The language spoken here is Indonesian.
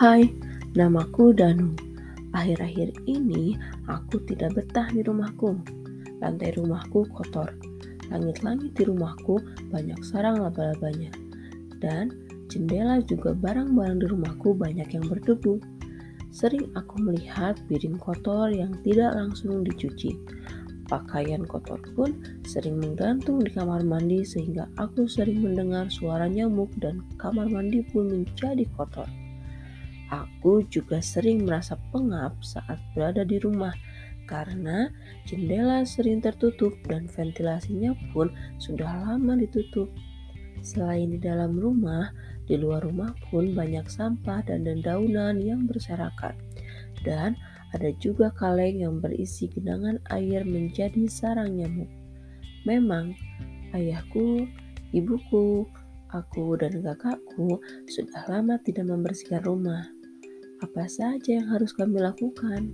Hai, namaku Danu. Akhir-akhir ini aku tidak betah di rumahku. Lantai rumahku kotor. Langit-langit di rumahku banyak sarang laba-labanya. Dan jendela juga barang-barang di rumahku banyak yang berdebu. Sering aku melihat piring kotor yang tidak langsung dicuci. Pakaian kotor pun sering menggantung di kamar mandi sehingga aku sering mendengar suara nyamuk dan kamar mandi pun menjadi kotor. Aku juga sering merasa pengap saat berada di rumah karena jendela sering tertutup dan ventilasinya pun sudah lama ditutup. Selain di dalam rumah, di luar rumah pun banyak sampah dan dedaunan yang berserakan. Dan ada juga kaleng yang berisi genangan air menjadi sarang nyamuk. Memang, ayahku, ibuku, aku, dan kakakku sudah lama tidak membersihkan rumah. Apa saja yang harus kami lakukan?